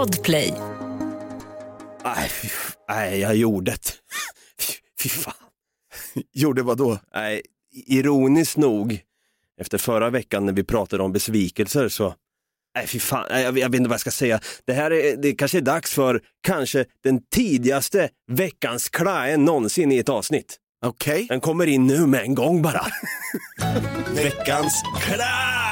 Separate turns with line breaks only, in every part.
Podplay.
Nej, nej jag gjorde det. Fy, fan.
Gjorde vad då?
Nej, ironiskt nog, efter förra veckan när vi pratade om besvikelser så, nej fy fan, nej, jag, jag vet inte vad jag ska säga. Det här är, det kanske är dags för kanske den tidigaste veckans klaen någonsin i ett avsnitt.
Okej.
Den kommer in nu med en gång bara. veckans klae!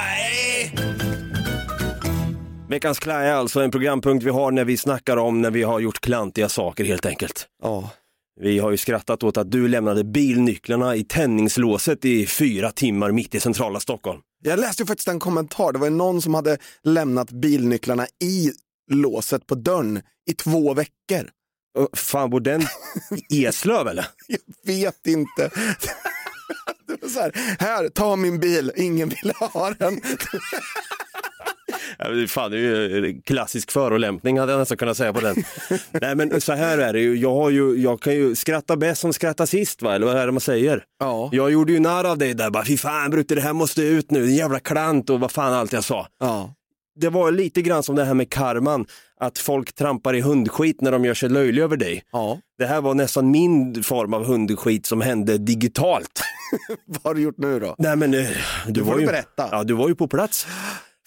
Veckans klae är alltså en programpunkt vi har när vi snackar om när vi har gjort klantiga saker helt enkelt.
Ja.
Vi har ju skrattat åt att du lämnade bilnycklarna i tändningslåset i fyra timmar mitt i centrala Stockholm.
Jag läste ju faktiskt en kommentar, det var ju någon som hade lämnat bilnycklarna i låset på dörren i två veckor.
Ö, Fan, bor den i Eslöv eller?
Jag vet inte. Det var så här, här, ta min bil, ingen vill ha den.
Fan, det är ju klassisk förolämpning hade jag nästan kunnat säga på den. Nej men så här är det ju, jag, har ju, jag kan ju skratta bäst som skrattar sist va, eller vad är det man säger?
Ja.
Jag gjorde ju narr av dig där, bara fy fan Brutte det här måste ut nu, jävla klant och vad fan allt jag sa.
Ja.
Det var lite grann som det här med karman, att folk trampar i hundskit när de gör sig löjliga över dig.
ja.
Det här var nästan min form av hundskit som hände digitalt.
Vad har du gjort nu då?
Nej men eh, du, var
du
ju,
berätta.
Ja, du var ju på plats.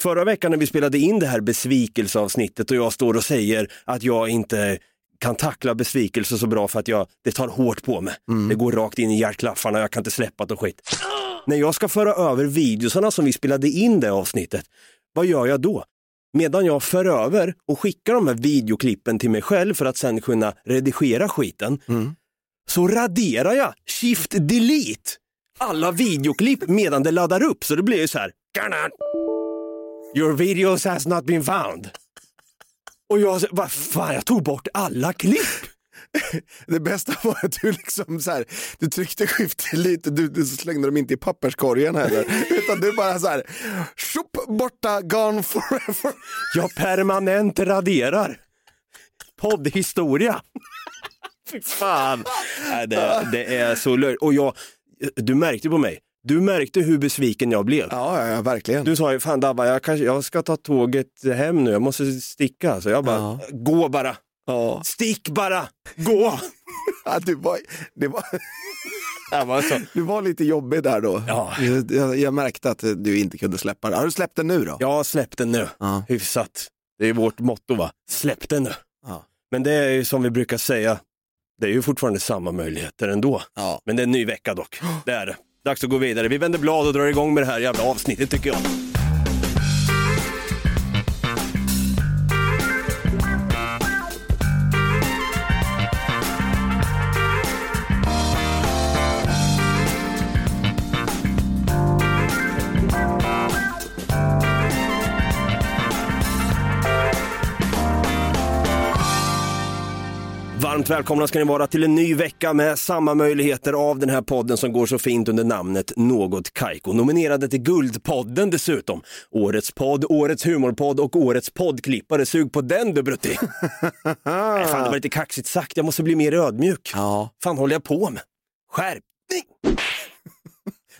Förra veckan när vi spelade in det här besvikelseavsnittet och jag står och säger att jag inte kan tackla besvikelse så bra för att jag, det tar hårt på mig. Det går rakt in i hjärtklaffarna, jag kan inte släppa det och skit. När jag ska föra över videosarna som vi spelade in det avsnittet, vad gör jag då? Medan jag för över och skickar de här videoklippen till mig själv för att sen kunna redigera skiten, så raderar jag shift delete alla videoklipp medan det laddar upp. Så det blir ju så här. "Garnan. Your videos has not been found. Och jag, vad fan, jag tog bort alla klipp.
Det bästa var att du liksom så här, du tryckte skift lite, du, du slängde dem inte i papperskorgen heller. Utan du bara så här, tjopp, borta, gone forever.
Jag permanent raderar. Poddhistoria. Fy fan. Nej, det, det är så löjligt. Och jag, du märkte på mig. Du märkte hur besviken jag blev.
Ja, ja, ja verkligen.
Du sa ju, fan Dabba, jag, kanske, jag ska ta tåget hem nu, jag måste sticka. Så jag bara,
Ja.
gå bara.
Ja.
Stick bara, gå!
Ja, du, var, det var,
var så.
du var lite jobbig där då.
Ja.
Jag, jag, jag märkte att du inte kunde släppa det. Har du släppt den nu då?
Jag har släppt den nu,
Ja.
hyfsat. Det är vårt motto va, släpp den nu.
Ja.
Men det är ju som vi brukar säga, det är ju fortfarande samma möjligheter ändå.
Ja.
Men det är en ny vecka dock, det är det. Dags att gå vidare. Vi vänder blad och drar igång med det här jävla avsnittet tycker jag. Varmt välkomna ska ni vara till en ny vecka med samma möjligheter av den här podden som går så fint under namnet Något Kaiko. Nominerade till Guldpodden dessutom. Årets podd, Årets humorpodd och Årets poddklippare. Sug på den du Brutti! Nej, fan, det var lite kaxigt sagt, jag måste bli mer ödmjuk.
Ja.
fan håller jag på med? Skärpning!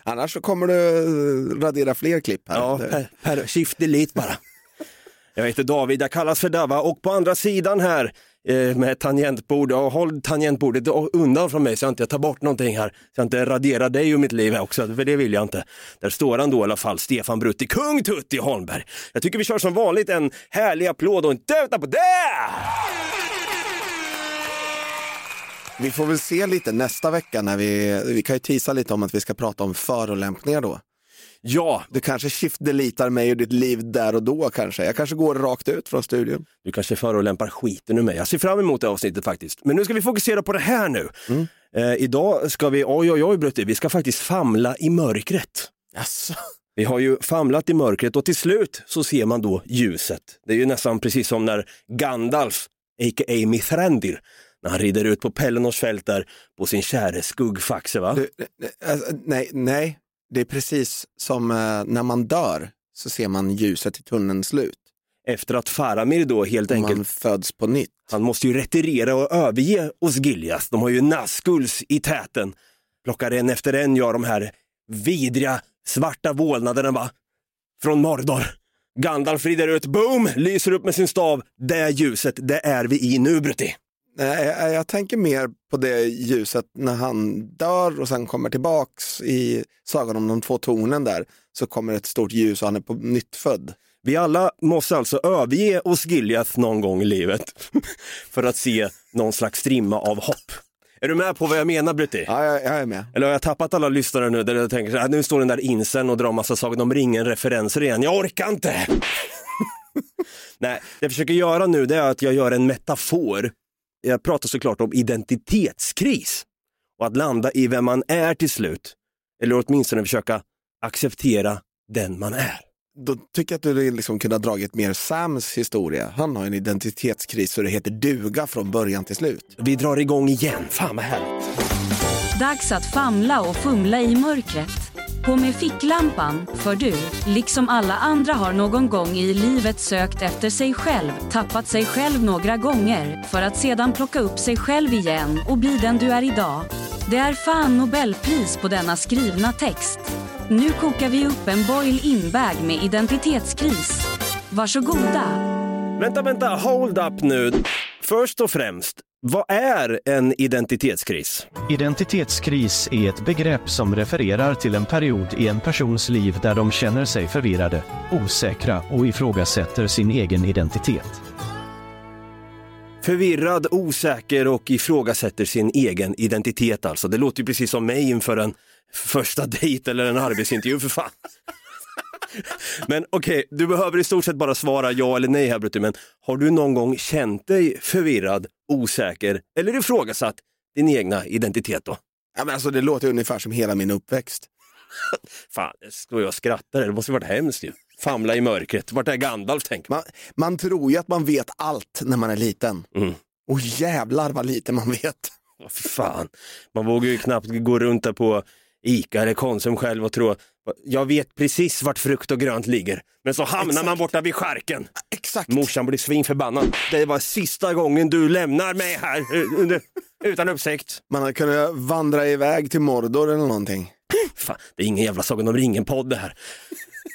Annars så kommer du eh, radera fler klipp här.
Ja, per, per shift delete bara. Jag heter David, jag kallas för Dava och på andra sidan här Eh, med tangentbord, Och håll tangentbordet undan från mig så jag inte tar bort någonting här. Så jag inte raderar dig ur mitt liv också, för det vill jag inte. Där står han då i alla fall, Stefan Brutti, kung Tutti Holmberg. Jag tycker vi kör som vanligt en härlig applåd och en tuta på det!
Vi får väl se lite nästa vecka när vi, vi kan ju tisa lite om att vi ska prata om förolämpningar då.
Ja,
Du kanske shift-delitar mig ur ditt liv där och då kanske. Jag kanske går rakt ut från studion.
Du kanske förolämpar skiten ur mig. Jag ser fram emot det avsnittet faktiskt. Men nu ska vi fokusera på det här nu. Eh, idag ska vi, oj oj oj Brutti, vi ska faktiskt famla i mörkret.
Jaså?
Vi har ju famlat i mörkret och till slut så ser man då ljuset. Det är ju nästan precis som när Gandalf, a.k.a. Mithrandir, när han rider ut på Pelennors fält där på sin käre skuggfaxe va?
Du, alltså, nej, nej, det är precis som eh, när man dör så ser man ljuset i tunnelns slut.
Efter att Faramir då helt enkelt
Man föds på nytt.
Han måste ju retirera och överge Osgiliath. De har ju Nazguls i täten. Plockar en efter en, ja de här vidriga svarta vålnaderna va. Från Mordor. Gandalf rider ut, boom, lyser upp med sin stav. Det ljuset, det är vi i nu Brutti.
Nej, jag, tänker mer på det ljuset när han dör och sen kommer tillbaks i Sagan om de två tornen där. Så kommer ett stort ljus och han är på nytt född.
Vi alla måste alltså överge Osgiliath någon gång i livet för att se någon slags strimma av hopp. Är du med på vad jag menar Brutti?
Ja, jag, jag är med.
Eller har jag tappat alla lyssnare nu där jag tänker här, nu står den där insen och drar massa Sagan om ringen-referenser igen. Jag orkar inte! Nej, det jag försöker göra nu det är att jag gör en metafor. Jag pratar såklart om identitetskris och att landa i vem man är till slut. Eller åtminstone försöka acceptera den man är.
Då tycker jag att du liksom kunde ha dragit mer Sams historia. Han har en identitetskris så det heter duga från början till slut.
Vi drar igång igen, fan vad härligt.
Dags att famla och fumla i mörkret. På med ficklampan, för du, liksom alla andra har någon gång i livet sökt efter sig själv, tappat sig själv några gånger, för att sedan plocka upp sig själv igen och bli den du är idag. Det är fan Nobelpris på denna skrivna text. Nu kokar vi upp en boil-in-bag med identitetskris. Varsågoda.
Vänta, vänta, hold up nu. Först och främst, vad är en identitetskris?
Identitetskris är ett begrepp som refererar till en period i en persons liv där de känner sig förvirrade, osäkra och ifrågasätter sin egen identitet.
Förvirrad, osäker och ifrågasätter sin egen identitet alltså. Det låter ju precis som mig inför en första dejt eller en arbetsintervju för fan. Men okej, okay, du behöver i stort sett bara svara ja eller nej här Brutti, men har du någon gång känt dig förvirrad, osäker eller ifrågasatt din egna identitet då?
Ja, men alltså, det låter ungefär som hela min uppväxt.
Fan, står jag och skrattar? Det måste varit hemskt ju. Famla i mörkret. Vart är Gandalf tänker
man? Man tror ju att man vet allt när man är liten.
Mm.
Och jävlar vad lite man vet.
Oh, fan. Man vågar ju knappt gå runt där på Ica eller Konsum själv och tro jag vet precis vart frukt och grönt ligger. Men så hamnar Exakt. man borta vid skärken.
Exakt.
Morsan blir svinförbannad. Det var sista gången du lämnar mig här utan uppsikt.
Man hade kunnat vandra iväg till Mordor eller någonting.
Fan, det är ingen jävla Sagan om ringen-podd det här.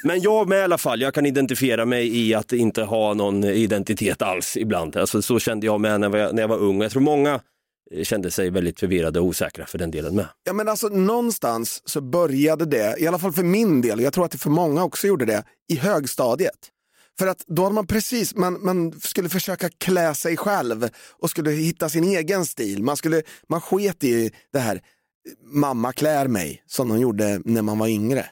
Men jag med i alla fall, jag kan identifiera mig i att inte ha någon identitet alls ibland. Alltså, så kände jag med när jag, när jag var ung. Jag tror många eh, kände sig väldigt förvirrade och osäkra för den delen med.
Ja men alltså någonstans så började det, i alla fall för min del, jag tror att det för många också gjorde det, i högstadiet. För att då hade man precis, man, man skulle försöka klä sig själv och skulle hitta sin egen stil. Man, skulle, man sket i det här, mamma klär mig, som de gjorde när man var yngre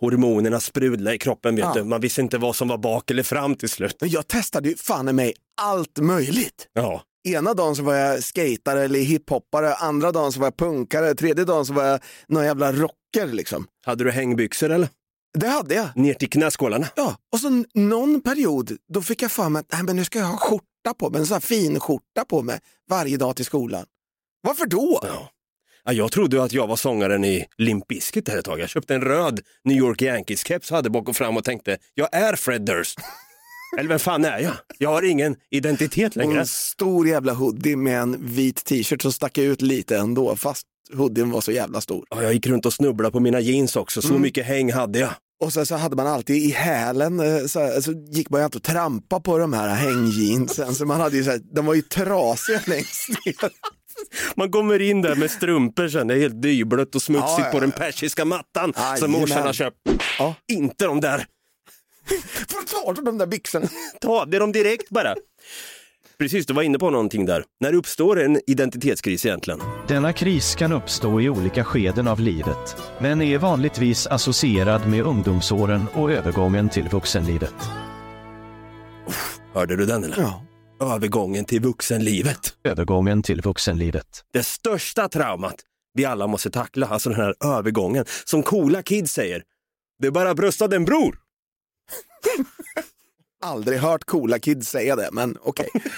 hormonerna sprudla i kroppen. Vet ja. du. Man visste inte vad som var bak eller fram till slut.
Jag testade ju fan i mig allt möjligt.
Ja.
Ena dagen så var jag skatare eller hiphoppare, andra dagen så var jag punkare, tredje dagen så var jag någon jävla rocker liksom.
Hade du hängbyxor eller?
Det hade jag.
Ner till knäskålarna?
Ja, och så någon period då fick jag för mig att men nu ska jag ha skjorta på mig, en sån här fin skjorta på mig varje dag till skolan. Varför då?
Ja. Ja, jag trodde att jag var sångaren i Limp Bizkit ett tag. Jag köpte en röd New York Yankees-keps, hade bak och fram och tänkte, jag är Fred Durst. Eller vem fan är jag? Jag har ingen identitet längre. Och
en stor jävla hoodie med en vit t-shirt som stack ut lite ändå, fast hoodien var så jävla stor.
Ja, jag gick runt och snubblade på mina jeans också, så mm. mycket häng hade jag.
Och sen så hade man alltid i hälen, eh, så, så gick man ju alltid och trampa på de här hängjeansen, så man hade ju så här, de var ju trasiga längst ner.
Man kommer in där med strumpor sen, det är helt dyblött och smutsigt ja, ja, ja. på den persiska mattan Aj, som morsan har köpt. Inte de där.
Var tar du de där byxorna?
Ta det dem direkt bara. Precis, du var inne på någonting där. När uppstår en identitetskris egentligen?
Denna kris kan uppstå i olika skeden av livet, men är vanligtvis associerad med ungdomsåren och övergången till vuxenlivet.
Hörde du den eller?
Ja.
Övergången till vuxenlivet.
Övergången till vuxenlivet.
Det största traumat vi alla måste tackla, alltså den här övergången. Som coola kids säger, det är bara att brösta den bror.
Aldrig hört coola kids säga det, men okej. Okay.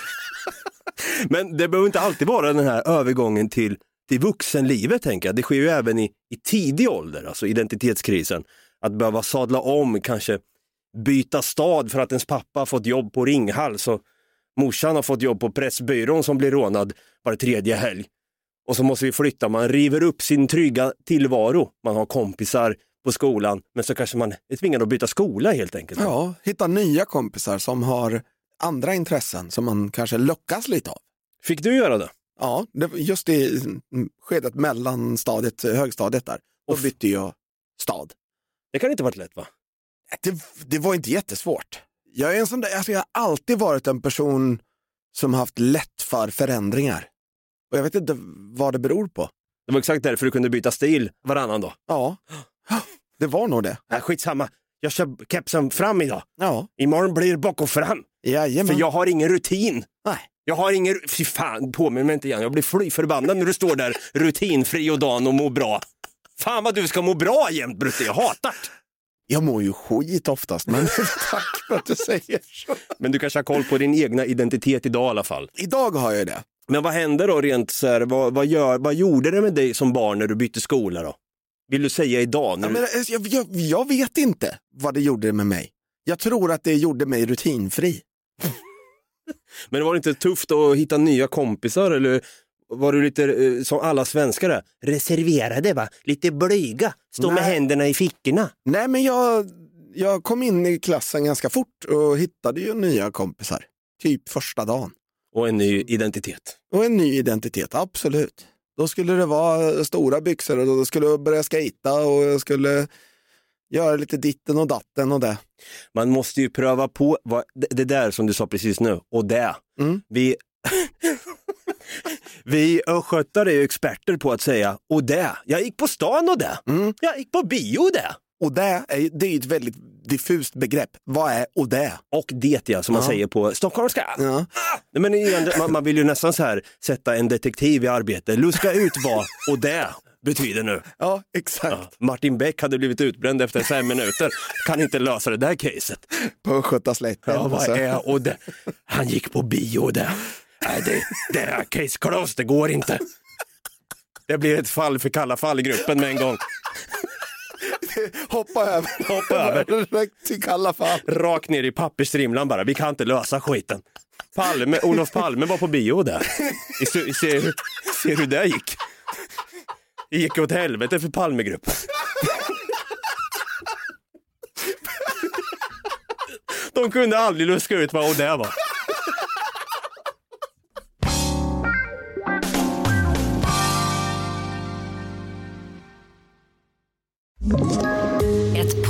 men det behöver inte alltid vara den här övergången till, till vuxenlivet, tänker jag. Det sker ju även i, i tidig ålder, alltså identitetskrisen. Att behöva sadla om, kanske byta stad för att ens pappa fått jobb på Ringhals och Morsan har fått jobb på Pressbyrån som blir rånad var tredje helg. Och så måste vi flytta, man river upp sin trygga tillvaro. Man har kompisar, på skolan, men så kanske man är tvingad att byta skola helt enkelt.
Ja, hitta nya kompisar som har andra intressen som man kanske lockas lite av.
Fick du göra det?
Ja, det, just i skedet mellan stadiet, högstadiet där, då
Uff.
bytte jag stad.
Det kan inte varit lätt va?
Det, det var inte jättesvårt. Jag, är en sån där, alltså jag har alltid varit en person som haft lätt för förändringar. Och jag vet inte vad det beror på.
Det var exakt därför du kunde byta stil varannan dag.
Ja, det var nog det.
Äh, skitsamma, jag kör kepsen fram idag.
Ja,
Imorgon blir det bak och fram.
jajamän.
För jag har ingen rutin.
Nej.
Jag har ingen, fy fan, påminn mig inte igen. Jag blir fly förbannad när du står där rutinfri och dan och mår bra. Fan vad du ska må bra jämt Brutte, jag hatar det.
Jag mår ju skit oftast, men tack för att du säger så.
Men du kanske har koll på din egna identitet idag i alla fall.
Idag har jag det.
Men vad hände då rent så här, vad, vad, gör, vad gjorde det med dig som barn när du bytte skola då? Vill du säga idag? När du...
men, alltså, jag, jag, jag vet inte vad det gjorde med mig. Jag tror att det gjorde mig rutinfri.
Men var det inte tufft att hitta nya kompisar eller var du lite eh, som alla svenskar är, reserverade va? Lite blyga, stå med
Nej.
händerna i fickorna.
Nej, men jag, jag kom in i klassen ganska fort och hittade ju nya kompisar. Typ första dagen.
Och en ny identitet.
Och en ny identitet, absolut. Då skulle det vara stora byxor och då skulle jag börja skejta och jag skulle göra lite ditten och datten och det.
Man måste ju pröva på vad, det där som du sa precis nu, och det.
Mm.
Vi, vi östgötar är ju experter på att säga och det. Jag gick på stan och det.
Mm.
Jag gick på bio och det.
Och det är, det är ett väldigt diffust begrepp. Vad är och det?
Och det ja, som man
Ja.
säger på stockholmska.
Ja.
Nej, Men igen, man, man vill ju nästan så här sätta en detektiv i arbete, luska ut vad och det betyder nu.
ja, exakt.
Ja. Martin Beck hade blivit utbränd efter fem minuter, kan inte lösa det där caset.
På Östgötaslätten.
Ja, vad
alltså.
är och det? Han gick på bio det. Nej, det, det är case closed, det går inte. Det blir ett fall för kalla fallgruppen med en gång.
Hoppa över.
Hoppa över.
Till kalla fall.
Rakt ner i pappersstrimlan bara, vi kan inte lösa skiten. Palme, Olof Palme var på bio där. Se, se, se hur det gick. Det gick åt helvete för Palmegruppen. De kunde aldrig luska ut vad det var.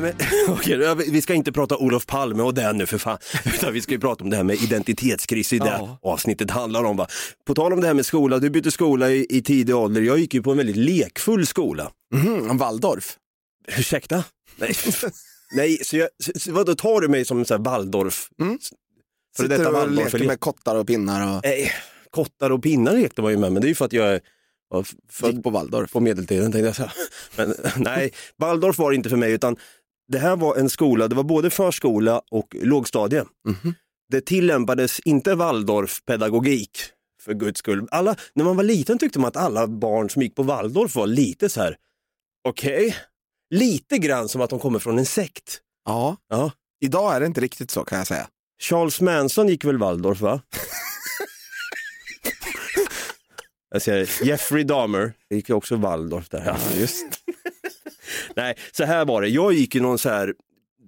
Nej, men, okej, vi ska inte prata Olof Palme och det nu för fan, utan vi ska ju prata om det här med identitetskris i det
Ja.
avsnittet handlar om. Va? På tal om det här med skola, du bytte skola i, i tidig ålder, jag gick ju på en väldigt lekfull skola.
Mhm, Waldorf.
Ursäkta? Nej, Nej så, jag, så, vadå, tar du mig som en sån här Waldorf?
Mm.
För
Sitter
detta
och leker med kottar och pinnar och
Nej, kottar och pinnar lekte man ju med, men det är ju för att jag är född
på Waldorf.
på medeltiden tänkte jag säga. Men nej, Waldorf var det inte för mig utan det här var en skola, det var både förskola och lågstadie.
Mhm.
Det tillämpades inte Waldorf-pedagogik för guds skull. Alla, när man var liten tyckte man att alla barn som gick på Waldorf var lite så här, okej, lite grann som att de kommer från en sekt.
Ja,
Ja.
idag är det inte riktigt så kan jag säga.
Charles Manson gick väl Waldorf va? Jag säger Jeffrey Dahmer gick också Waldorf där. Ja, just. Nej, så här var det. Jag gick ju någon så här,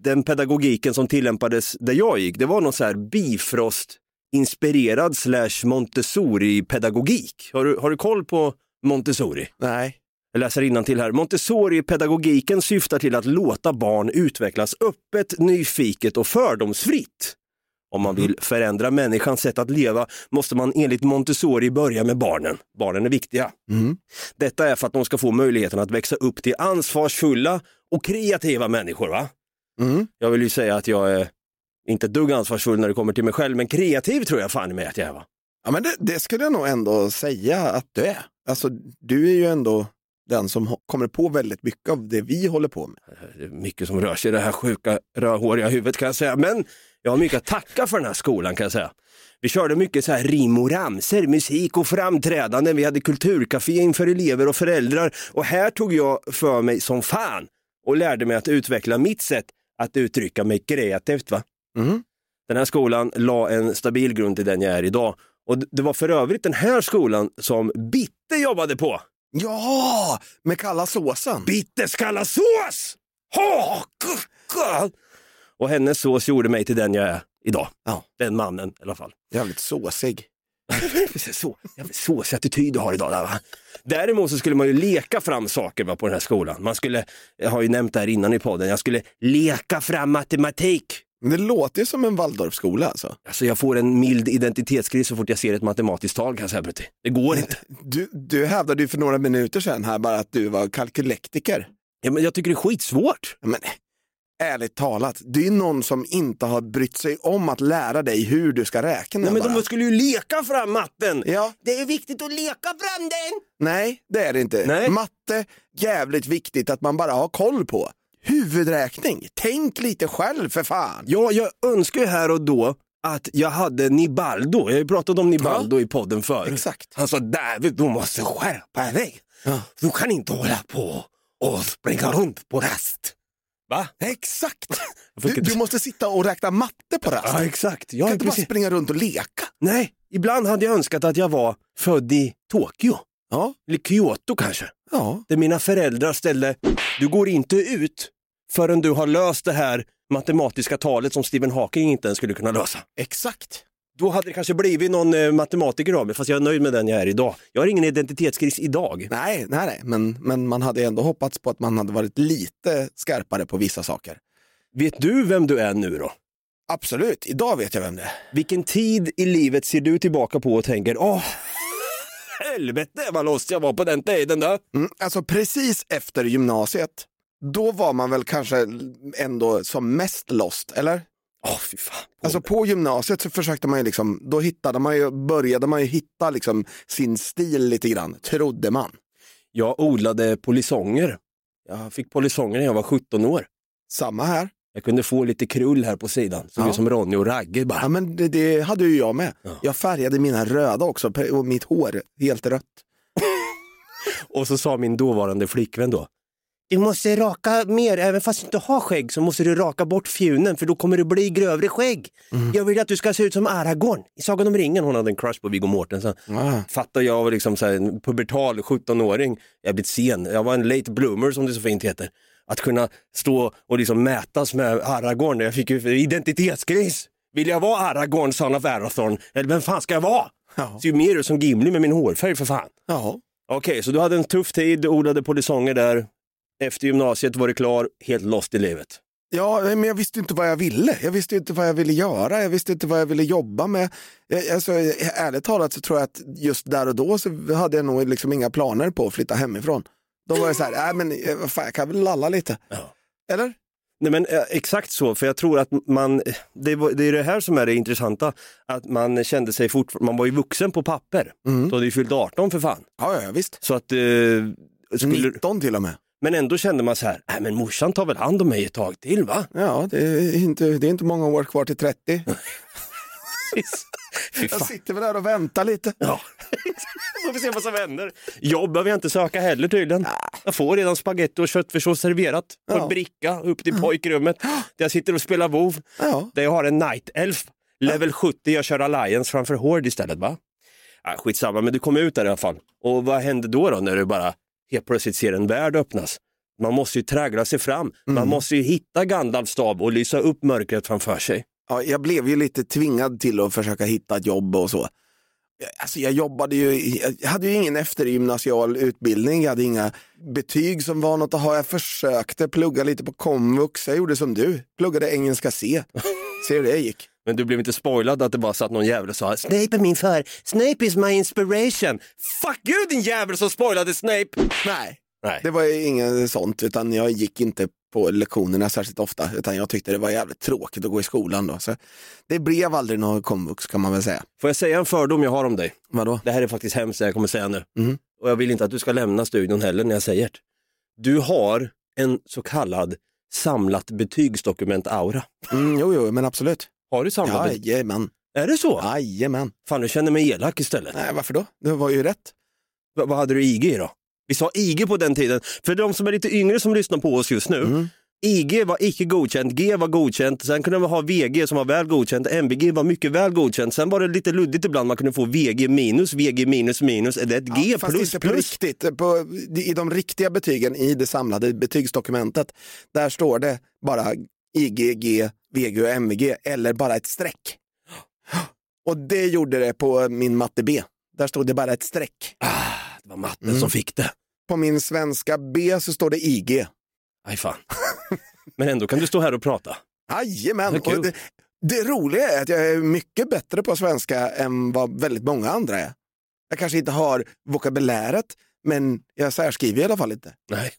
den pedagogiken som tillämpades där jag gick, det var någon så här Bifrost inspirerad slash Montessori pedagogik. Har du, har du koll på Montessori?
Nej.
Jag läser till här. Montessori-pedagogiken syftar till att låta barn utvecklas öppet, nyfiket och fördomsfritt. Om man vill förändra människans sätt att leva måste man enligt Montessori börja med barnen. Barnen är viktiga.
Mm.
Detta är för att de ska få möjligheten att växa upp till ansvarsfulla och kreativa människor. Va?
Mm.
Jag vill ju säga att jag är inte dugg ansvarsfull när det kommer till mig själv, men kreativ tror jag fan mig att jag är. Va?
Ja, men det, det skulle jag nog ändå säga att du är. Alltså, du är ju ändå den som kommer på väldigt mycket av det vi håller på med.
Det är mycket som rör sig i det här sjuka rödhåriga huvudet kan jag säga. Men jag har mycket att tacka för den här skolan kan jag säga. Vi körde mycket så här rim och ramser, musik och framträdanden. Vi hade kulturcafé inför elever och föräldrar. Och här tog jag för mig som fan och lärde mig att utveckla mitt sätt att uttrycka mig kreativt. Va?
Mm.
Den här skolan la en stabil grund till den jag är idag. Och det var för övrigt den här skolan som Bitte jobbade på.
Ja, med kalla såsen.
Bittes kalla sås! Ha. Och hennes sås gjorde mig till den jag är idag.
Ja.
Den mannen i alla fall.
Jävligt såsig.
så, såsig attityd du har idag. Där, va? Däremot så skulle man ju leka fram saker va, på den här skolan. Man skulle, jag har ju nämnt det här innan i podden, jag skulle leka fram matematik.
Men det låter ju som en Waldorfskola alltså.
Alltså jag får en mild identitetskris så fort jag ser ett matematiskt tal kan jag säga Brutti. Det går inte.
Du, du hävdade ju för några minuter sedan här bara att du var kalkylektiker.
Ja, men jag tycker det är skitsvårt.
Men ärligt talat, det är någon som inte har brytt sig om att lära dig hur du ska räkna.
Nej, men
bara.
de skulle ju leka fram matten.
Ja,
Det är viktigt att leka fram den.
nej det är det inte.
Nej.
Matte, jävligt viktigt att man bara har koll på. Huvudräkning, tänk lite själv för fan.
Ja, jag önskar ju här och då att jag hade Nibaldo. Jag har ju pratat om Nibaldo i podden förut.
Exakt.
Han sa David, du måste skärpa dig.
Ja.
Du kan inte hålla på och springa runt på rast. Va?
Exakt!
Jag
Du, du måste sitta och räkna matte på rast.
Ja, exakt.
du
Ja,
kan inte bara
precis.
springa runt och leka.
Nej, ibland hade jag önskat att jag var född i Tokyo.
Ja,
Eller Kyoto kanske.
ja.
Där mina föräldrar ställde, du går inte ut förrän du har löst det här matematiska talet som Stephen Hawking inte ens skulle kunna lösa.
exakt.
Då hade det kanske blivit någon eh, matematiker av mig, fast jag är nöjd med den jag är idag. Jag har ingen identitetskris idag.
Nej, nej, nej. Men, men man hade ändå hoppats på att man hade varit lite skarpare på vissa saker.
Vet du vem du är nu då?
Absolut, idag vet jag vem det är.
Vilken tid i livet ser du tillbaka på och tänker, åh, helvete vad lost jag var på den tiden då.
Mm, alltså precis efter gymnasiet, då var man väl kanske ändå som mest lost, eller?
Åh, fy fan.
Alltså på gymnasiet så försökte man ju liksom, då hittade man ju, började man ju hitta liksom sin stil lite grann, trodde man.
Jag odlade polisonger. Jag fick polisonger när jag var 17 år.
Samma här.
Jag kunde få lite krull här på sidan, så
Ja.
som Ronny och Ragge bara.
Ja men det, det hade ju jag med.
Ja.
Jag färgade mina röda också och mitt hår helt rött.
Och så sa min dåvarande flickvän då, du måste raka mer, även fast du inte har skägg så måste du raka bort fjunen för då kommer det bli grövre skägg. Jag vill att du ska se ut som Aragorn i Sagan om ringen. Hon hade en crush på Viggo Mortensen.
Ah.
Fattar jag var liksom så här, en pubertal 17-åring, jag blivit sen, jag var en late bloomer som det så fint heter. Att kunna stå och liksom mätas med Aragorn, jag fick ju identitetskris. Vill jag vara Aragorn, son of Arathorn, eller vem fan ska jag vara?
Ja.
Ser ju mer ut som Gimli med min hårfärg för fan.
Ja.
Okej, så du hade en tuff tid, odlade polisonger där. Efter gymnasiet var du klar, helt lost i livet.
Ja, men jag visste inte vad jag ville. Jag visste inte vad jag ville göra. Jag visste inte vad jag ville jobba med. Jag- Alltså, ärligt talat så tror jag att just där och då så hade jag nog liksom inga planer på att flytta hemifrån. Då var det så här, nej men eh, fan, jag kan väl lalla lite.
Ja.
Eller?
Nej men eh, exakt så, för jag tror att man, det, var, det är det här som är det intressanta, att man kände sig fortfarande, man var ju vuxen på papper.
Mm.
Du hade ju fyllt 18 för fan.
Ja, ja, ja, visst.
Så att, eh, skulle,
19 till och med.
Men ändå kände man så här, nej men morsan tar väl hand om mig ett tag till va?
Ja, det är inte, det är inte många år kvar till 30.
Fy
Jag sitter väl där och väntar lite.
Ja, får vi se vad som händer. Jobb behöver jag inte söka heller tydligen. Jag får redan spaghetti och köttfärssås serverat på
Ja.
en bricka upp till pojkrummet. Där jag sitter och spelar WoW.
Ja.
Där jag har en Night Elf. Level 70, jag kör Alliance framför Horde istället va? Ah, skitsamma, men du kom ut där i alla fall. Och vad hände då, då när du bara helt plötsligt ser en värld öppnas? Man måste ju traggla sig fram. Man måste ju hitta Gandalfs stav och lysa upp mörkret framför sig.
Ja, jag blev ju lite tvingad till att försöka hitta ett jobb och så. Alltså jag jobbade ju, jag hade ju ingen eftergymnasial utbildning, jag hade inga betyg som var något att ha. Jag försökte plugga lite på komvux, jag gjorde som du, pluggade engelska C. Se hur det gick.
Men du blev inte spoilad att det bara satt någon jävel och sa Snape är min för, Snape is my inspiration. Fuck you din jävel som spoilade Snape!
Nej,
Nej.
det var ju inget sånt, utan jag gick inte på lektionerna särskilt ofta, utan jag tyckte det var jävligt tråkigt att gå i skolan då. Så det blev aldrig någon komvux kan man väl säga.
Får jag säga en fördom jag har om dig?
Vadå?
Det här är faktiskt hemskt det jag kommer säga nu.
Mhm.
och jag vill inte att du ska lämna studion heller när jag säger det. Du har en så kallad samlat betygsdokument-aura.
Mm, jo, jo, men absolut.
Har du samlat?
Jajamän.
Är det så?
Jajamän.
Fan, du känner mig elak istället.
Nej, varför då? Det var ju rätt.
Va- vad hade du IG i då? Vi sa IG på den tiden. För de som är lite yngre som lyssnar på oss just nu.
Mm.
IG var icke godkänt, G var godkänt, sen kunde man ha VG som var väl godkänt, MBG var mycket väl godkänt, sen var det lite luddigt ibland, man kunde få VG minus, VG minus minus, är det ett G
Fast
plus
inte på
plus?
riktigt. På, I de riktiga betygen i det samlade betygsdokumentet, där står det bara IG, G, VG och MVG eller bara ett streck. Och det gjorde det på min matte B. Där stod det bara ett streck.
Ah, det var matten
Mm.
som fick det.
På min svenska B så står det IG.
Aj fan. Men ändå kan du stå här och prata.
Jajamän! Och det, det roliga är att jag är mycket bättre på svenska än vad väldigt många andra är. Jag kanske inte har vokabuläret, men jag särskriver i alla fall inte.
Nej.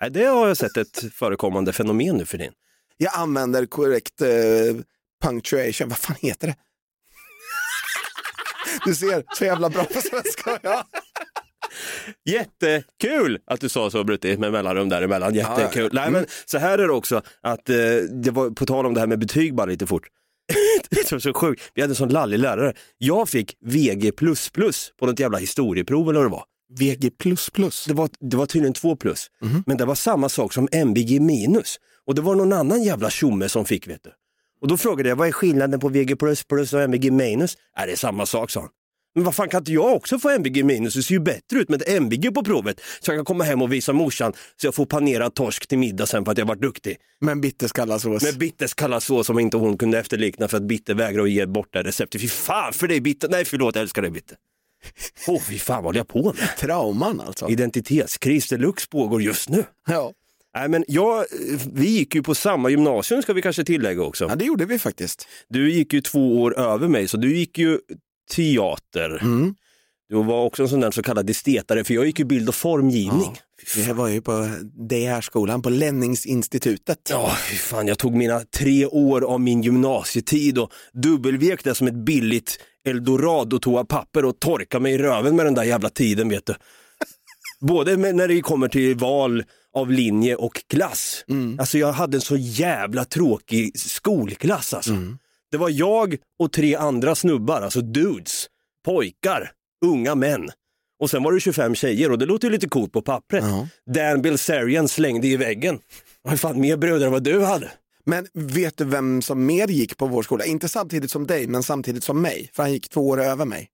Nej, det har jag sett ett förekommande fenomen nu för din.
Jag använder korrekt eh, punctuation, vad fan heter det? Du ser, så jävla bra på svenska. Ja.
Jättekul att du sa så Brutti med mellanrum däremellan. Jättekul.
Ja, ja.
Nej, men så här är det också att eh, det var på tal om det här med betyg bara lite fort. det var så sjukt. Vi hade en sån lallig lärare. Jag fick VG på något jävla historieprov eller vad det var.
VG++.
Det var, det var tydligen två plus, men det var samma sak som MBG minus. Och det var någon annan jävla tjomme som fick vet du. Och då frågade jag, vad är skillnaden på VG och MBG minus? Är det samma sak sa han. Men vad fan kan inte jag också få MBG minus? Det ser ju bättre ut med ett MBG på provet. Så jag kan komma hem och visa morsan så jag får panerad torsk till middag sen för att jag varit duktig.
Men bitterskallasås.
Med Bitters kalla så som inte hon kunde efterlikna för att Bitter vägrar att ge bort det receptet. Fy fan för dig Bitter! Nej förlåt, jag älskar dig Bitter. Åh fy fan vad håller jag på med?
Trauman alltså.
Identitetskris deluxe pågår just nu.
Ja.
Nej, men jag, vi gick ju på samma gymnasium ska vi kanske tillägga också.
ja, det gjorde vi faktiskt.
Du gick ju två år över mig så du gick ju teater.
Mm.
Du var också en sån där så kallad estetare för jag gick ju bild och formgivning.
Vi var ju på DR-skolan, på Lenningsinstitutet.
Ja, fy fan, jag tog mina tre år av min gymnasietid och dubbelvek det som ett billigt eldorado-toapapper och torka mig i röven med den där jävla tiden vet du. Både när det kommer till val av linje och klass. Alltså jag hade en så jävla tråkig skolklass alltså. Det var jag och tre andra snubbar, alltså dudes, pojkar, unga män. Och sen var det 25 tjejer och det låter ju lite coolt på pappret.
Ja.
Dan Bilzerian slängde i väggen. Vad fan mer bröder än vad du hade?
Men vet du vem som mer gick på vår skola? Inte samtidigt som dig, men samtidigt som mig. För han gick två år över mig.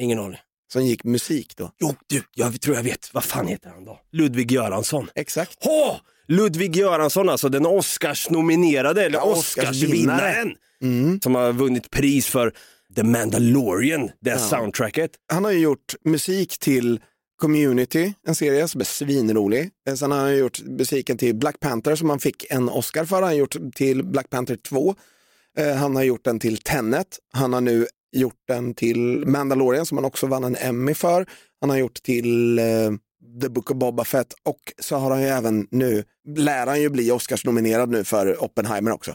Ingen aning.
Som gick musik då.
Jo, du, jag tror jag vet. Vad fan heter han då? Ludvig Göransson.
Exakt.
Åh! Ludvig Göransson, alltså den Oscars-nominerade, eller
Ja,
Oscarsvinnaren.
Mm.
Som har vunnit pris för The Mandalorian, det
Ja.
soundtracket.
Han har ju gjort musik till Community, en serie som är svinrolig. Eh, Sen har han gjort musiken till Black Panther som han fick en Oscar för. Han har gjort till Black Panther 2. Eh, Han har gjort den till Tenet. Han har nu gjort den till Mandalorian som han också vann en Emmy för. Han har gjort till eh, The Book of Boba Fett och så har han ju även nu, lär han ju bli Oscars-nominerad nu för Oppenheimer också.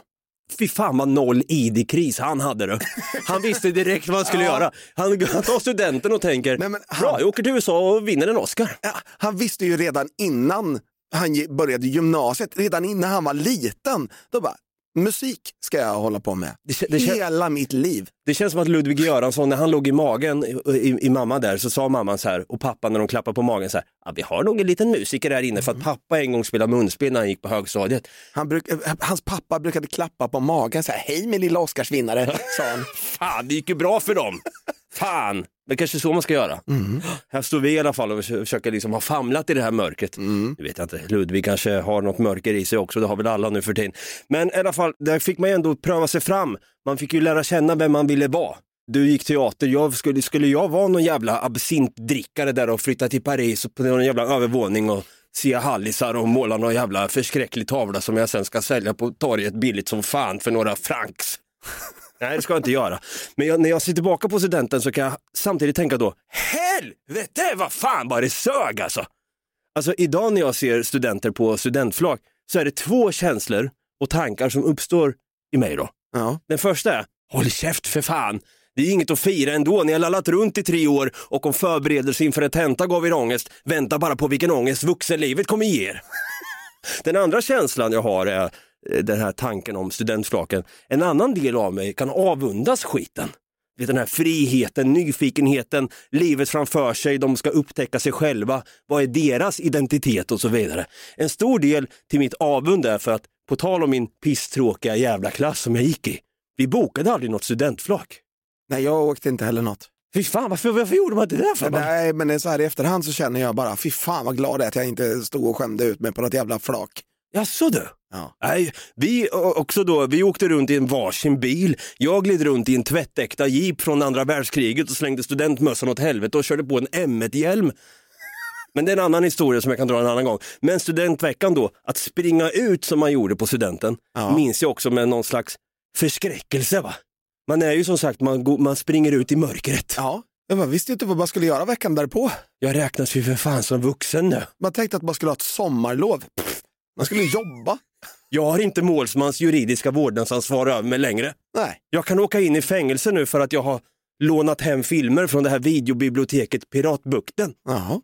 Fy fan vad noll ID-kris han hade det. Han visste direkt vad han skulle
Ja.
göra. Han, han tar studenten och tänker,
Nej, han-
bra jag åker till USA och vinner en Oscar.
Ja, han visste ju redan innan han började gymnasiet, redan innan han var liten, då bara, musik ska jag hålla på med.
Det, det,
Hela mitt liv.
det känns som att Ludvig Göransson, när han låg i magen i, i, i mamma där, så sa mamman så här, och pappa när de klappade på magen så här, ja, vi har nog en liten musiker här inne för att pappa en gång spelade munspel när han gick på högstadiet.
Han bruk, eh, hans pappa brukade klappa på magen så här, hej min lilla Oscarsvinnare, sa han.
Fan, det gick ju bra för dem. Fan, det är kanske är så man ska göra. Här står vi i alla fall och försö- försöker liksom ha famlat i det här mörkret. Nu vet jag inte, Ludvig kanske har något mörker i sig också, det har väl alla nu för tiden. Men i alla fall, där fick man ju ändå pröva sig fram. Man fick ju lära känna vem man ville vara. Du gick teater, jag skulle, skulle jag vara någon jävla absintdrickare där och flytta till Paris på någon jävla övervåning och se hallisar och måla någon jävla förskräcklig tavla som jag sen ska sälja på torget billigt som fan för några francs. Nej, det ska jag inte göra. Men jag, när jag ser tillbaka på studenten så kan jag samtidigt tänka då, helvete vad fan vad det sög alltså. Alltså idag när jag ser studenter på studentflak så är det två känslor och tankar som uppstår i mig då.
Ja.
Den första är, håll käft för fan, Det är inget att fira ändå. Ni har lallat runt i tre år och om förberedelse inför en tenta gav er ångest, vänta bara på vilken ångest vuxenlivet kommer ge er. Den andra känslan jag har är den här tanken om studentflaken. En annan del av mig kan avundas skiten. Vet, Den här friheten, nyfikenheten, livet framför sig, de ska upptäcka sig själva. Vad är deras identitet och så vidare. En stor del till mitt avund är för att, på tal om min pisstråkiga jävla klass som jag gick i, vi bokade aldrig något studentflak.
Nej, jag åkte inte heller något.
Fy fan, varför, varför gjorde man inte det för? Man-
Nej, men så här i efterhand så känner jag bara, fy fan vad glad jag är att jag inte stod och skämde ut mig på något jävla flak.
Jaså du?
Ja.
Nej, vi o- också då, vi åkte runt i en varsin bil. Jag gled runt i en tvättäkta jeep från andra världskriget och slängde studentmössan åt helvete och körde på en M1-hjälm. Men det är en annan historia som jag kan dra en annan gång. Men studentveckan då, att springa ut som man gjorde på studenten,
Ja.
minns jag också med någon slags förskräckelse. va? Man är ju som sagt, man, go- man springer ut i mörkret.
Ja, jag bara, visste ju inte vad man skulle göra veckan därpå.
Jag räknas ju för fan som vuxen nu.
Man tänkte att man skulle ha ett sommarlov. Pff, Man skulle jobba.
Jag har inte målsmans juridiska vårdnadsansvar över mig längre.
Nej,
Jag kan åka in i fängelse nu för att jag har lånat hem filmer från det här videobiblioteket Piratbukten.
Jaha.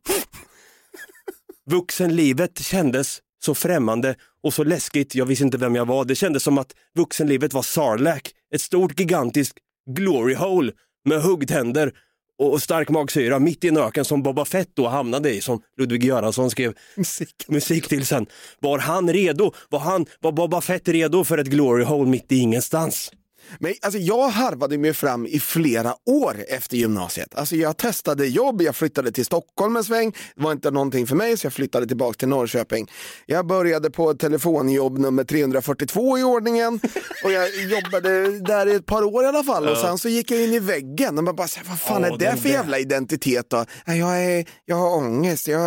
Vuxenlivet kändes så främmande och så läskigt, jag visste inte vem jag var. Det kändes som att vuxenlivet var Sarlacc, ett stort gigantiskt glory hole med huggtänder och stark magsyra mitt i en öken som Boba Fett då hamnade i, som Ludvig Göransson skrev
musik.
musik till sen. Var han redo? Var, han, var Boba Fett redo för ett glory hole mitt i ingenstans?
Men alltså, jag harvade mig fram i flera år efter gymnasiet. Alltså, jag testade jobb, jag flyttade till Stockholm en sväng. Det var inte någonting för mig så jag flyttade tillbaka till Norrköping. Jag började på telefonjobb nummer 342 i ordningen och jag jobbade där i ett par år i alla fall. Och sen så gick jag in i väggen och man bara, vad fan är det för jävla identitet då? Ja, Jag, är, jag har ångest, jag,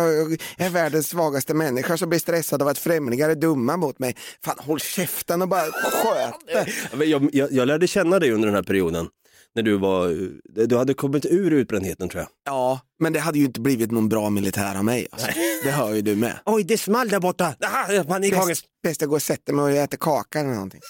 är världens svagaste människa som blir stressad av att främlingar är dumma mot mig. Fan håll käften och bara sköt
Jag, jag, jag lärde känna dig under den här perioden. När du var, du hade kommit ur utbrändheten tror jag.
Ja, men det hade ju inte blivit någon bra militär av mig. Alltså. Det hör ju du med.
Oj, det small där borta. Panikångest.
Bäst, bäst jag går och sätter mig och äter kaka eller någonting.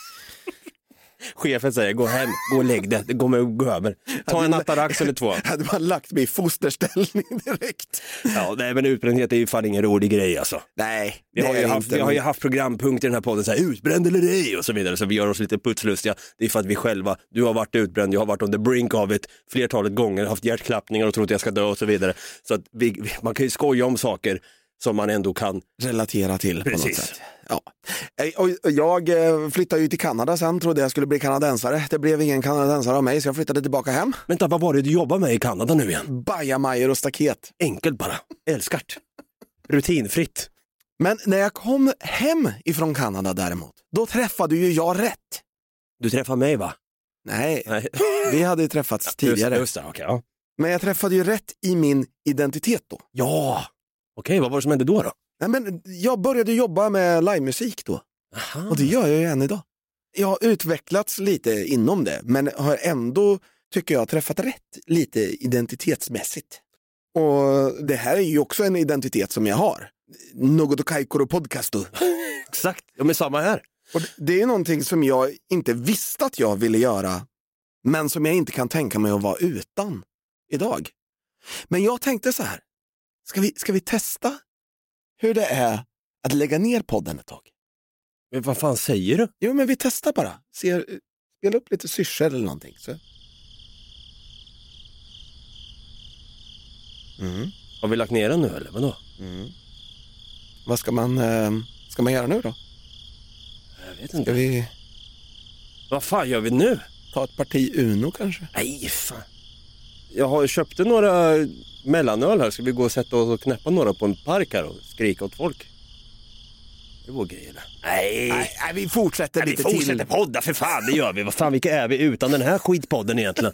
Chefen säger gå hem, gå och lägg dig, det kommer att gå över. Ta en Atarax eller två.
Hade man lagt mig i fosterställning direkt.
Ja, nej, men utbrändhet är ju fan ingen rolig grej alltså.
Nej,
Vi har, ju haft,
inte.
vi har ju haft programpunkter i den här podden, så här, utbränd eller ej och så vidare, så vi gör oss lite putslustiga. Det är för att vi själva, du har varit utbränd, jag har varit on the brink av it flertalet gånger, haft hjärtklappningar och trott att jag ska dö och så vidare. Så att vi- man kan ju skoja om saker som man ändå kan.
relatera till på något
Precis.
sätt. Ja. Och jag eh, flyttade ju till Kanada sen, trodde jag skulle bli kanadensare. Det blev ingen kanadensare av mig så jag flyttade tillbaka hem.
Vänta, vad var det du jobbade med i Kanada nu igen?
Bajamajor och staket.
Enkelt bara, älskart. Rutinfritt.
Men när jag kom hem ifrån Kanada däremot, då träffade ju jag rätt.
Du träffade mig va?
Nej,
Nej.
vi hade ju träffats tidigare.
Just, just det, okej. ja.
Men jag träffade ju rätt i min identitet då.
Ja, okej, vad var det som hände då? då?
Nej, men jag började jobba med livemusik då och det gör jag ju än idag. Jag har utvecklats lite inom det men har ändå, tycker jag, träffat rätt lite identitetsmässigt. Och det här är ju också en identitet som jag har. Något Kaikoro podcasto.
Exakt, ja, men samma här.
Och det är någonting som jag inte visste att jag ville göra men som jag inte kan tänka mig att vara utan idag. Men jag tänkte så här, ska vi, ska vi testa hur det är att lägga ner podden ett tag?
Men vad fan säger du?
Jo, men vi testar bara. Ser, spela upp lite syrsor eller någonting. Så. Mm.
Har vi lagt ner den nu eller vadå?
Vad ska man, eh, ska man göra nu då?
Jag vet
Ska
inte.
vi
Vad fan gör vi nu?
ta ett parti Uno kanske?
Nej, fan. Jag har köpt några mellanöl här. Ska vi gå och sätta oss och knäppa några på en park här och skrika åt folk? Det var grej eller? Nej.
Nej, nej vi fortsätter
Nej, vi
lite
fortsätter
till.
podda för fan, det gör vi. Vad fan, vilka är vi utan den här skitpodden egentligen?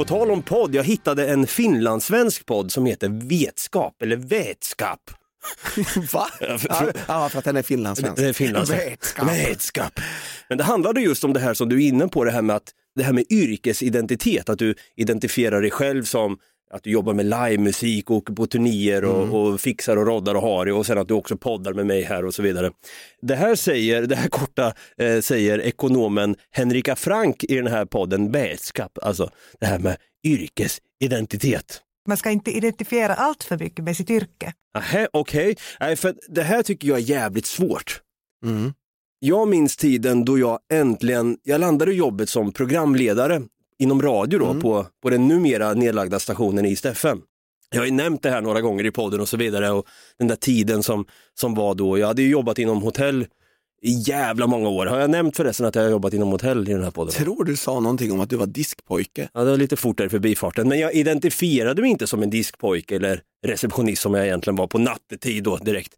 På tal om podd, jag hittade en finlandssvensk podd som heter Vetskap, eller Vetskap.
Va?
Ja, för-
att den är finlandssvensk.
Det är finlandssvensk.
Vetskap.
Vetskap. Men det handlade just om det här som du är inne på, det här med, att, det här med yrkesidentitet, att du identifierar dig själv som att du jobbar med livemusik, åker på turnéer och, och fixar och roddar och har det och sen att du också poddar med mig här och så vidare. Det här säger, det här korta eh, säger ekonomen Henrika Frank i den här podden Vetskap, alltså det här med yrkesidentitet.
Man ska inte identifiera allt för mycket med sitt yrke.
Okej. Nej, för det här tycker jag är jävligt svårt.
Mm.
Jag minns tiden då jag äntligen, jag landade jobbet som programledare inom radio då
Mm.
på, på den numera nedlagda stationen i FM. Jag har ju nämnt det här några gånger i podden och så vidare och den där tiden som, som var då. Jag hade ju jobbat inom hotell i jävla många år. Har jag nämnt förresten att jag har jobbat inom hotell i den här podden?
Tror du sa någonting om att du var diskpojke?
Ja, det var lite fort där i förbifarten, men jag identifierade mig inte som en diskpojke eller receptionist som jag egentligen var på nattetid då direkt.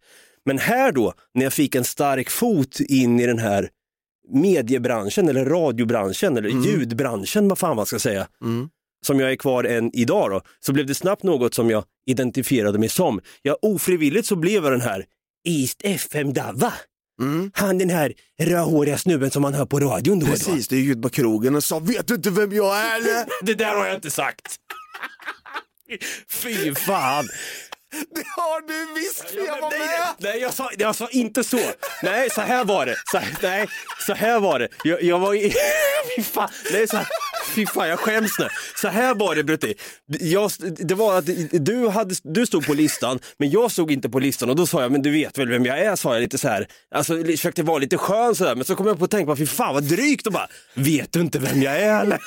Men här då, när jag fick en stark fot in i den här mediebranschen eller radiobranschen eller ljudbranschen, vad fan man ska säga,
Mm.
som jag är kvar än idag då, så blev det snabbt något som jag identifierade mig som. Jag ofrivilligt så blev jag den här East FM Dava.
Mm.
Han den här rödhåriga snubben som man hör på radion då och då.
Precis, du gick ut på krogen och sa vet du inte vem jag är eller?
Det där har jag inte sagt. Fy fan.
Det har du visst för jag var
nej,
med!
nej jag, sa, jag sa inte så. Nej, så här var det. Så, nej, så här var det. Jag, jag var i... Fy fan. Nej, så här, fy fan, jag skäms nu. Så här var det Brutti. Jag, det var att du, hade, du stod på listan, men jag stod inte på listan och då sa jag, men du vet väl vem jag är, sa jag lite så här. Alltså försökte vara lite skön sådär, men så kom jag på att tänka, fy fan vad drygt och bara, vet du inte vem jag är eller?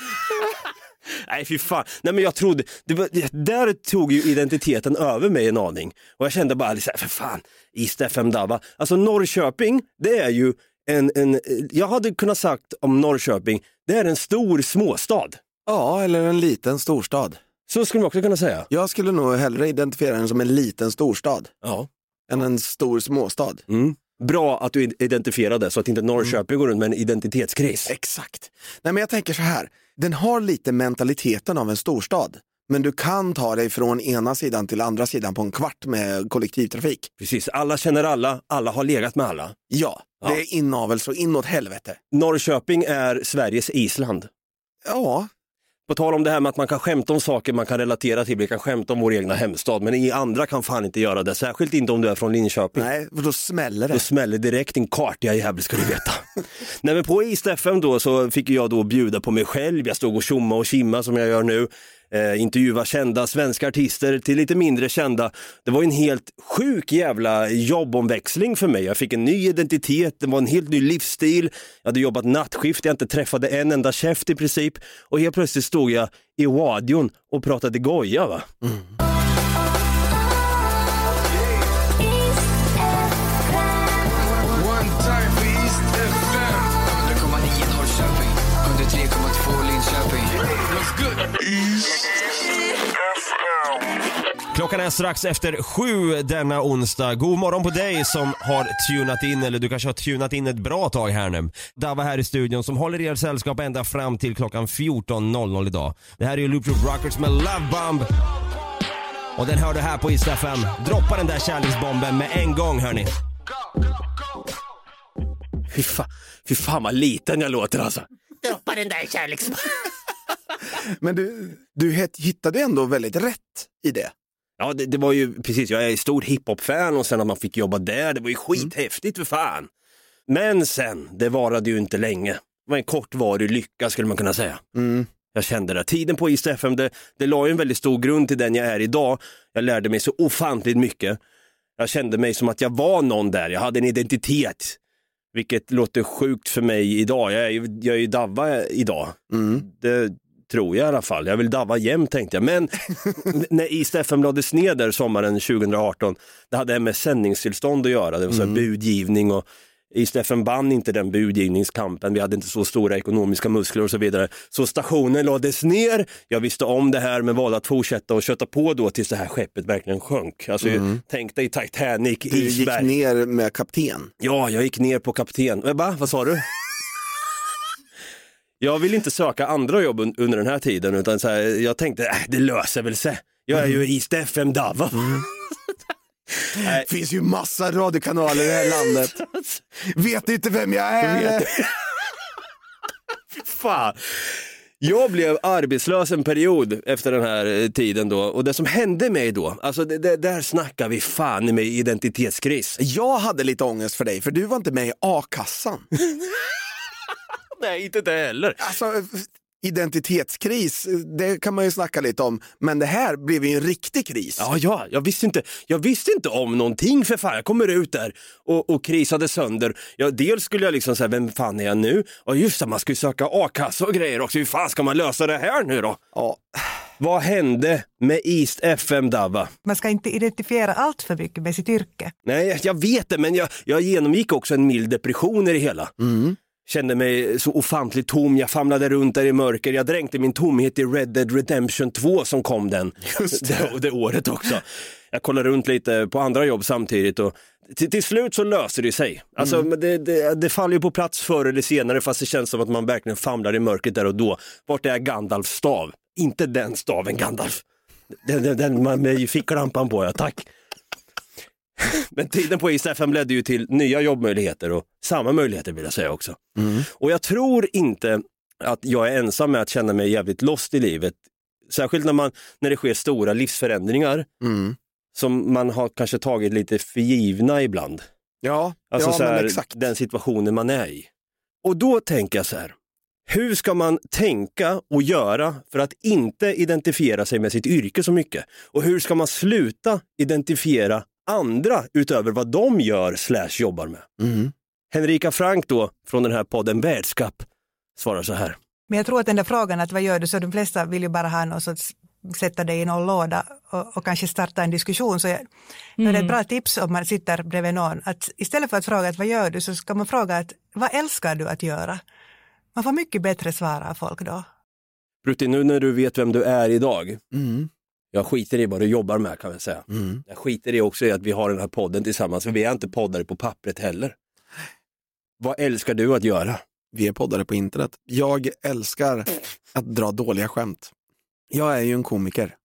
Nej fy fan, nej men jag trodde, var, där tog ju identiteten över mig en aning. Och jag kände bara, här, för fan, East FM Dava. Alltså Norrköping, det är ju en, en, jag hade kunnat sagt om Norrköping, det är en stor småstad.
Ja, eller en liten storstad.
Så skulle man också kunna säga.
Jag skulle nog hellre identifiera den som en liten storstad
Ja.
än en stor småstad.
Mm. Bra att du identifierade så att inte Norrköping går runt med en identitetskris.
Exakt. Nej men jag tänker så här, den har lite mentaliteten av en storstad. Men du kan ta dig från ena sidan till andra sidan på en kvart med kollektivtrafik.
Precis, alla känner alla, alla har legat med alla.
Ja,
Ja.
det är inavel så inåt helvete.
Norrköping är Sveriges Island.
Ja,
På tal om det här med att man kan skämta om saker man kan relatera till, vi kan skämta om vår egna hemstad, men i andra kan fan inte göra det, särskilt inte om du är från Linköping.
nej, för då smäller
Då
det.
smäller direkt din kartiga jävel ska du veta. Nej men på East FM då så fick jag då bjuda på mig själv, jag stod och tjomma och kimma som jag gör nu. Eh, intervjua kända svenska artister till lite mindre kända. Det var en helt sjuk jävla jobbomväxling för mig. Jag fick en ny identitet, det var en helt ny livsstil. Jag hade jobbat nattskift, jag inte träffade en enda käft i princip. Och helt plötsligt stod jag i radion och pratade goja va.
One time East
Klockan är strax efter sju denna onsdag. God morgon på dig som har tunat in, eller du kanske har tunat in ett bra tag här nu. Dava här i studion som håller er sällskap ända fram till klockan 14.00 idag. Det här är ju Loop Rockers med Love Bomb. Och den hör du här på East FM. Droppa den där kärleksbomben med en gång hörni.
Fy fan, fy fan vad liten jag låter alltså.
Men du, du hittade ändå väldigt rätt i det.
Ja, det, det var ju precis, jag är stor hiphop-fan och sen att man fick jobba där, det var ju skithäftigt för fan. Men sen, det varade ju inte länge. Det var en kortvarig lycka skulle man kunna säga.
Mm.
Jag kände det. Tiden på East FM, det, det la ju en väldigt stor grund till den jag är idag. Jag lärde mig så ofantligt mycket. Jag kände mig som att jag var någon där, jag hade en identitet. Vilket låter sjukt för mig idag. Jag är ju, jag är ju Davva idag.
Mm.
Det tror jag i alla fall. Jag vill Davva jämt tänkte jag. Men när lades ner där sommaren 2018, det hade med sändningstillstånd att göra. Det var så här budgivning och FM vann inte den budgivningskampen, vi hade inte så stora ekonomiska muskler och så vidare. Så stationen lades ner, jag visste om det här men valde att fortsätta och köta på då tills det här skeppet verkligen sjönk. Alltså, Tänk dig Titanic,
Du gick
isberg.
ner med kapten.
Ja, jag gick ner på kapten. Eh, Va? Vad sa du? Jag vill inte söka andra jobb un- under den här tiden utan så här, jag tänkte, äh, det löser väl sig. Jag är ju East FM Dava.
Det finns ju massa radiokanaler i det här landet. Vet inte vem jag är?
Fan. Jag blev arbetslös en period efter den här eh, tiden då och det som hände mig då, alltså det, det, där snackar vi fan med identitetskris.
Jag hade lite ångest för dig, för du var inte med i a-kassan.
Nej, inte det heller.
Alltså, identitetskris, det kan man ju snacka lite om, men det här blev ju en riktig kris.
Ja, ja, jag visste inte, jag visste inte om någonting för fan. Jag kommer ut där och, och krisade sönder. Ja, dels skulle jag liksom säga, vem fan är jag nu? Och just det, man ska ju söka a-kassa och grejer också. Hur fan ska man lösa det här nu då?
Ja.
Vad hände med East FM Dava?
Man ska inte identifiera allt för mycket med sitt yrke.
Nej, jag vet det, men jag, jag genomgick också en mild depression i det hela. Kände mig så ofantligt tom, jag famlade runt där i mörker, jag dränkte min tomhet i Red Dead Redemption 2 som kom den, det. det året också. Jag kollade runt lite på andra jobb samtidigt och till, till slut så löser det sig. Alltså, men det, det, det faller ju på plats förr eller senare fast det känns som att man verkligen famlar i mörkret där och då. Vart är Gandalfs stav? Inte den staven Gandalf. Den, den, den man med ficklampan på, ja tack. Men tiden på East FM ledde ju till nya jobbmöjligheter och samma möjligheter vill jag säga också. Och jag tror inte att jag är ensam med att känna mig jävligt lost i livet. Särskilt när, man, när det sker stora livsförändringar
Mm.
som man har kanske tagit lite för givna ibland.
Ja,
Alltså
ja
så här,
exakt.
den situationen man är i. Och då tänker jag så här, hur ska man tänka och göra för att inte identifiera sig med sitt yrke så mycket? Och hur ska man sluta identifiera andra utöver vad de gör slash jobbar med?
Mm.
Henrika Frank då, från den här podden Världskapp, svarar så här.
Men jag tror att den där frågan att vad gör du, så de flesta vill ju bara ha någon sorts sätta dig i någon låda och, och kanske starta en diskussion. Så jag, mm. det är ett bra tips om man sitter bredvid någon att istället för att fråga att vad gör du så ska man fråga att vad älskar du att göra? Man får mycket bättre svar av folk då.
Brutti, nu när du vet vem du är idag,
Mm.
Jag skiter i vad du jobbar med kan jag säga.
Mm.
Jag skiter i också i att vi har den här podden tillsammans, för vi är inte poddare på pappret heller. Vad älskar du att göra?
Vi är poddare på internet. Jag älskar att dra dåliga skämt. Jag är ju en komiker.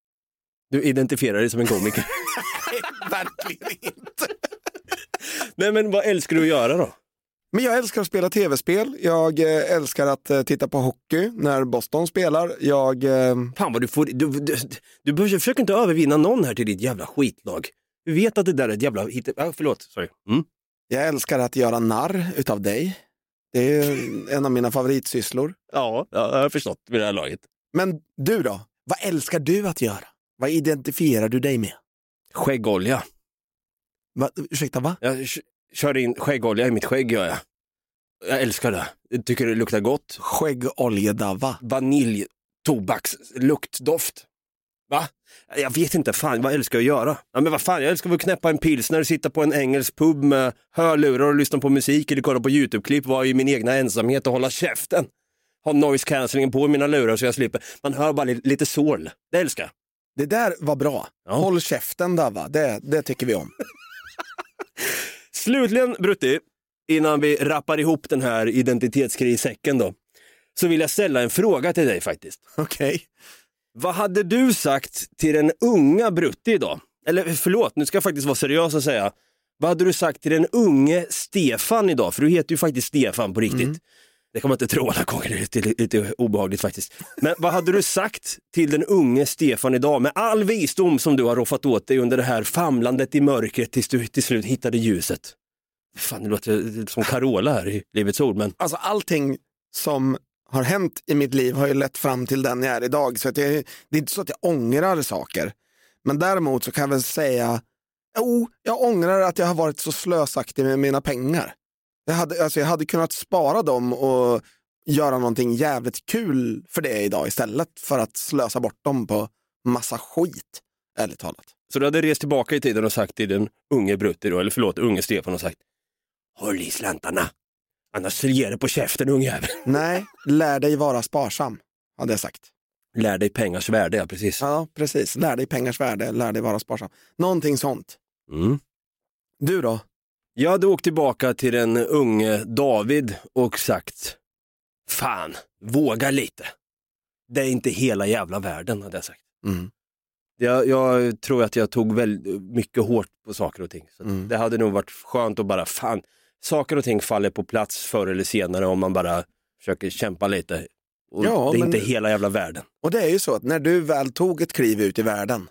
Du identifierar dig som en komiker.
Verkligen inte.
Nej men vad älskar du att göra då?
Men jag älskar att spela tv-spel. Jag eh, älskar att eh, titta på hockey när Boston spelar. Jag... Eh,
Fan vad du får, du, du, du, du försöker inte övervinna någon här till ditt jävla skitlag. Du vet att det där är ett jävla, ah, förlåt, sorry. Mm.
jag älskar att göra narr utav dig. Det är en av mina favoritsysslor.
Ja, ja, jag har förstått vid det här laget.
Men du då? Vad älskar du att göra? Vad identifierar du dig med?
Skäggolja.
Va, ursäkta, va?
Jag k- kör in skäggolja i mitt skägg gör jag. Jag älskar det. Jag tycker det luktar gott.
Skäggoljedava.
Vanilj, tobaks, luktdoft. Va? Jag vet inte, fan vad älskar jag att göra? Ja, men vad fan, jag älskar att knäppa en pilsner, sitta på en engelsk pub med hörlurar och lyssna på musik eller kolla på YouTube-klipp, vara i min egna ensamhet och hålla käften. Ha noise cancellingen på i mina lurar så jag slipper. Man hör bara li- lite sorl. Det älskar jag.
Det där var bra.
Ja.
Håll käften Dava, det, det tycker vi om.
Slutligen, Brutti, innan vi rappar ihop den här identitetskrissäcken då, så vill jag ställa en fråga till dig faktiskt.
Okej.
Vad hade du sagt till den unga Brutti idag? Eller förlåt, nu ska jag faktiskt vara seriös och säga. Vad hade du sagt till den unge Stefan idag? För du heter ju faktiskt Stefan på riktigt. Det kan man inte tro alla gånger, det är lite, lite obehagligt faktiskt. Men vad hade du sagt till den unge Stefan idag med all visdom som du har roffat åt dig under det här famlandet i mörkret tills du till slut hittade ljuset? Fan, det låter som Carola här i Livets Ord, men
Alltså allting som har hänt i mitt liv har ju lett fram till den jag är idag. Så att jag, det är inte så att jag ångrar saker. Men däremot så kan jag väl säga, jo, jag ångrar att jag har varit så slösaktig med mina pengar. Jag hade, alltså jag hade kunnat spara dem och göra någonting jävligt kul för det idag istället för att slösa bort dem på massa skit, ärligt talat.
Så du hade rest tillbaka i tiden och sagt till den unge Brutti då, eller förlåt, unge Stefan och sagt håll i slantarna. Annars ger det på käften ungjävel.
Nej, lär dig vara sparsam, hade jag sagt.
Lär dig pengars värde, ja precis.
Ja, precis. Lär dig pengars värde, lär dig vara sparsam. Någonting sånt.
Mm.
Du då?
Jag hade åkt tillbaka till den unge David och sagt, fan, våga lite. Det är inte hela jävla världen, hade jag sagt.
Mm.
Jag, jag tror att jag tog väldigt mycket hårt på saker och ting. Så
Mm.
Det hade nog varit skönt att bara, fan, saker och ting faller på plats förr eller senare om man bara försöker kämpa lite. Och
Ja,
det är
men-
inte hela jävla världen.
Och det är ju så att när du väl tog ett kliv ut i världen,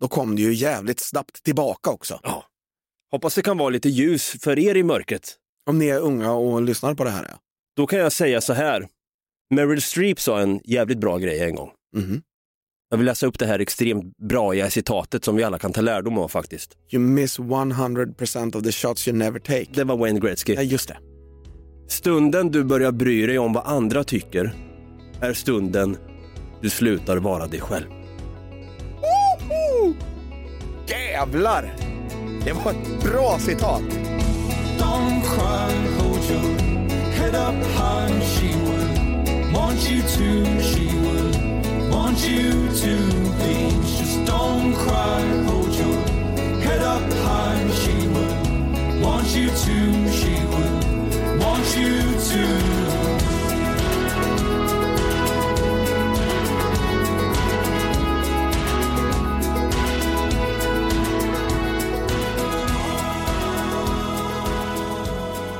då kom du ju jävligt snabbt tillbaka också.
Ja. Hoppas det kan vara lite ljus för er i mörkret.
Om ni är unga och lyssnar på det här. Ja.
Då kan jag säga så här. Meryl Streep sa en jävligt bra grej en gång.
Mhm.
Jag vill läsa upp det här extremt bra citatet som vi alla kan ta lärdom av faktiskt.
You miss 100% of the shots you never take.
Det var Wayne Gretzky.
Ja, just det.
Stunden du börjar bry dig om vad andra tycker är stunden du slutar vara dig själv.
Jävlar! Det var ett bra citat.
Don't cry, hold your head up high. She would want you to, she would want you to be. Just don't cry, hold your head up high. She would want you to, she would want you to.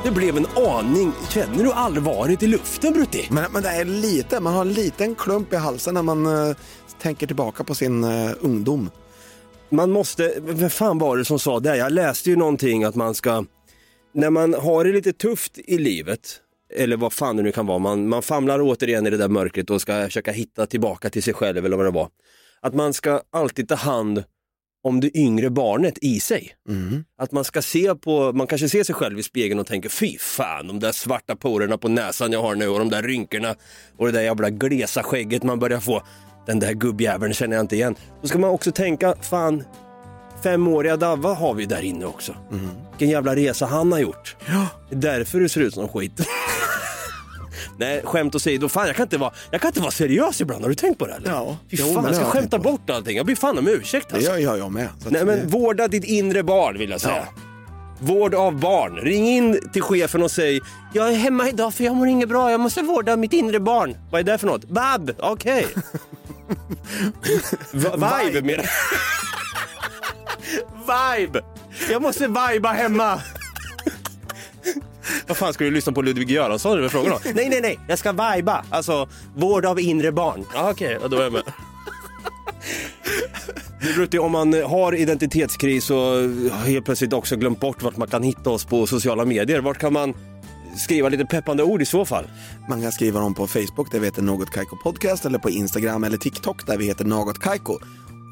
Det blev en aning, känner du allvaret i luften Brutti?
Men, men det är lite, man har en liten klump i halsen när man eh, tänker tillbaka på sin eh, ungdom.
Man måste, vem fan var det som sa det? Jag läste ju någonting att man ska, när man har det lite tufft i livet, eller vad fan det nu kan vara, man, man famlar återigen i det där mörkret och ska försöka hitta tillbaka till sig själv eller vad det var. Att man ska alltid ta hand om det yngre barnet i sig. Att man ska se på, man kanske ser sig själv i spegeln och tänker fy fan de där svarta porerna på näsan jag har nu och de där rynkorna och det där jävla glesa skägget man börjar få. Den där gubbjäveln känner jag inte igen. Då ska man också tänka, fan femåriga Davva har vi där inne också. Vilken jävla resa han har gjort. Det är därför du ser ut som skit. Nej, skämt åsido, fan jag kan, inte vara, jag kan inte vara seriös ibland, har du tänkt på det eller?
Ja.
Fy fan,
det
jag ska
jag
skämta
på.
bort allting. Jag ber fan om ursäkt
Det
alltså.
gör jag, jag med.
Nej men
det-
vårda ditt inre barn vill jag säga.
Ja.
Vård av barn. Ring in till chefen och säg Jag är hemma idag för jag mår inget bra, jag måste vårda mitt inre barn. Vad är det för något? Bab, okej. Va- Vibe menar Vibe! Jag måste viba hemma. Vad fan ska du lyssna på Ludvig Göransson? Det var frågan om. Nej, nej, nej, jag ska viba. Alltså, vård av inre barn. Ja, Okej, ja, då är jag med. Det Brutti, om man har identitetskris och helt plötsligt också glömt bort vart man kan hitta oss på sociala medier, vart kan man skriva lite peppande ord i så fall?
Man kan skriva dem på Facebook där vi heter Något Kaiko Podcast eller på Instagram eller TikTok där vi heter Något Kaiko.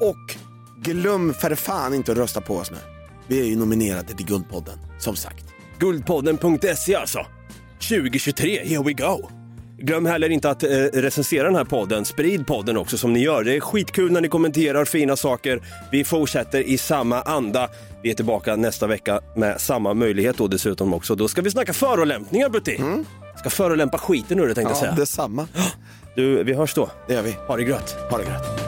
Och glöm för fan inte att rösta på oss nu. Vi är ju nominerade till Guldpodden, som sagt.
Guldpodden.se alltså. 2023, here we go. Glöm heller inte att eh, recensera den här podden. Sprid podden också som ni gör. Det är skitkul när ni kommenterar fina saker. Vi fortsätter i samma anda. Vi är tillbaka nästa vecka med samma möjlighet då dessutom också. Då ska vi snacka förolämpningar Butti. Ska förolämpa skiten ur det tänkte jag
Ja,
säga.
detsamma.
Du, vi hörs då.
Det gör vi.
Ha det grött.
Ha det gött.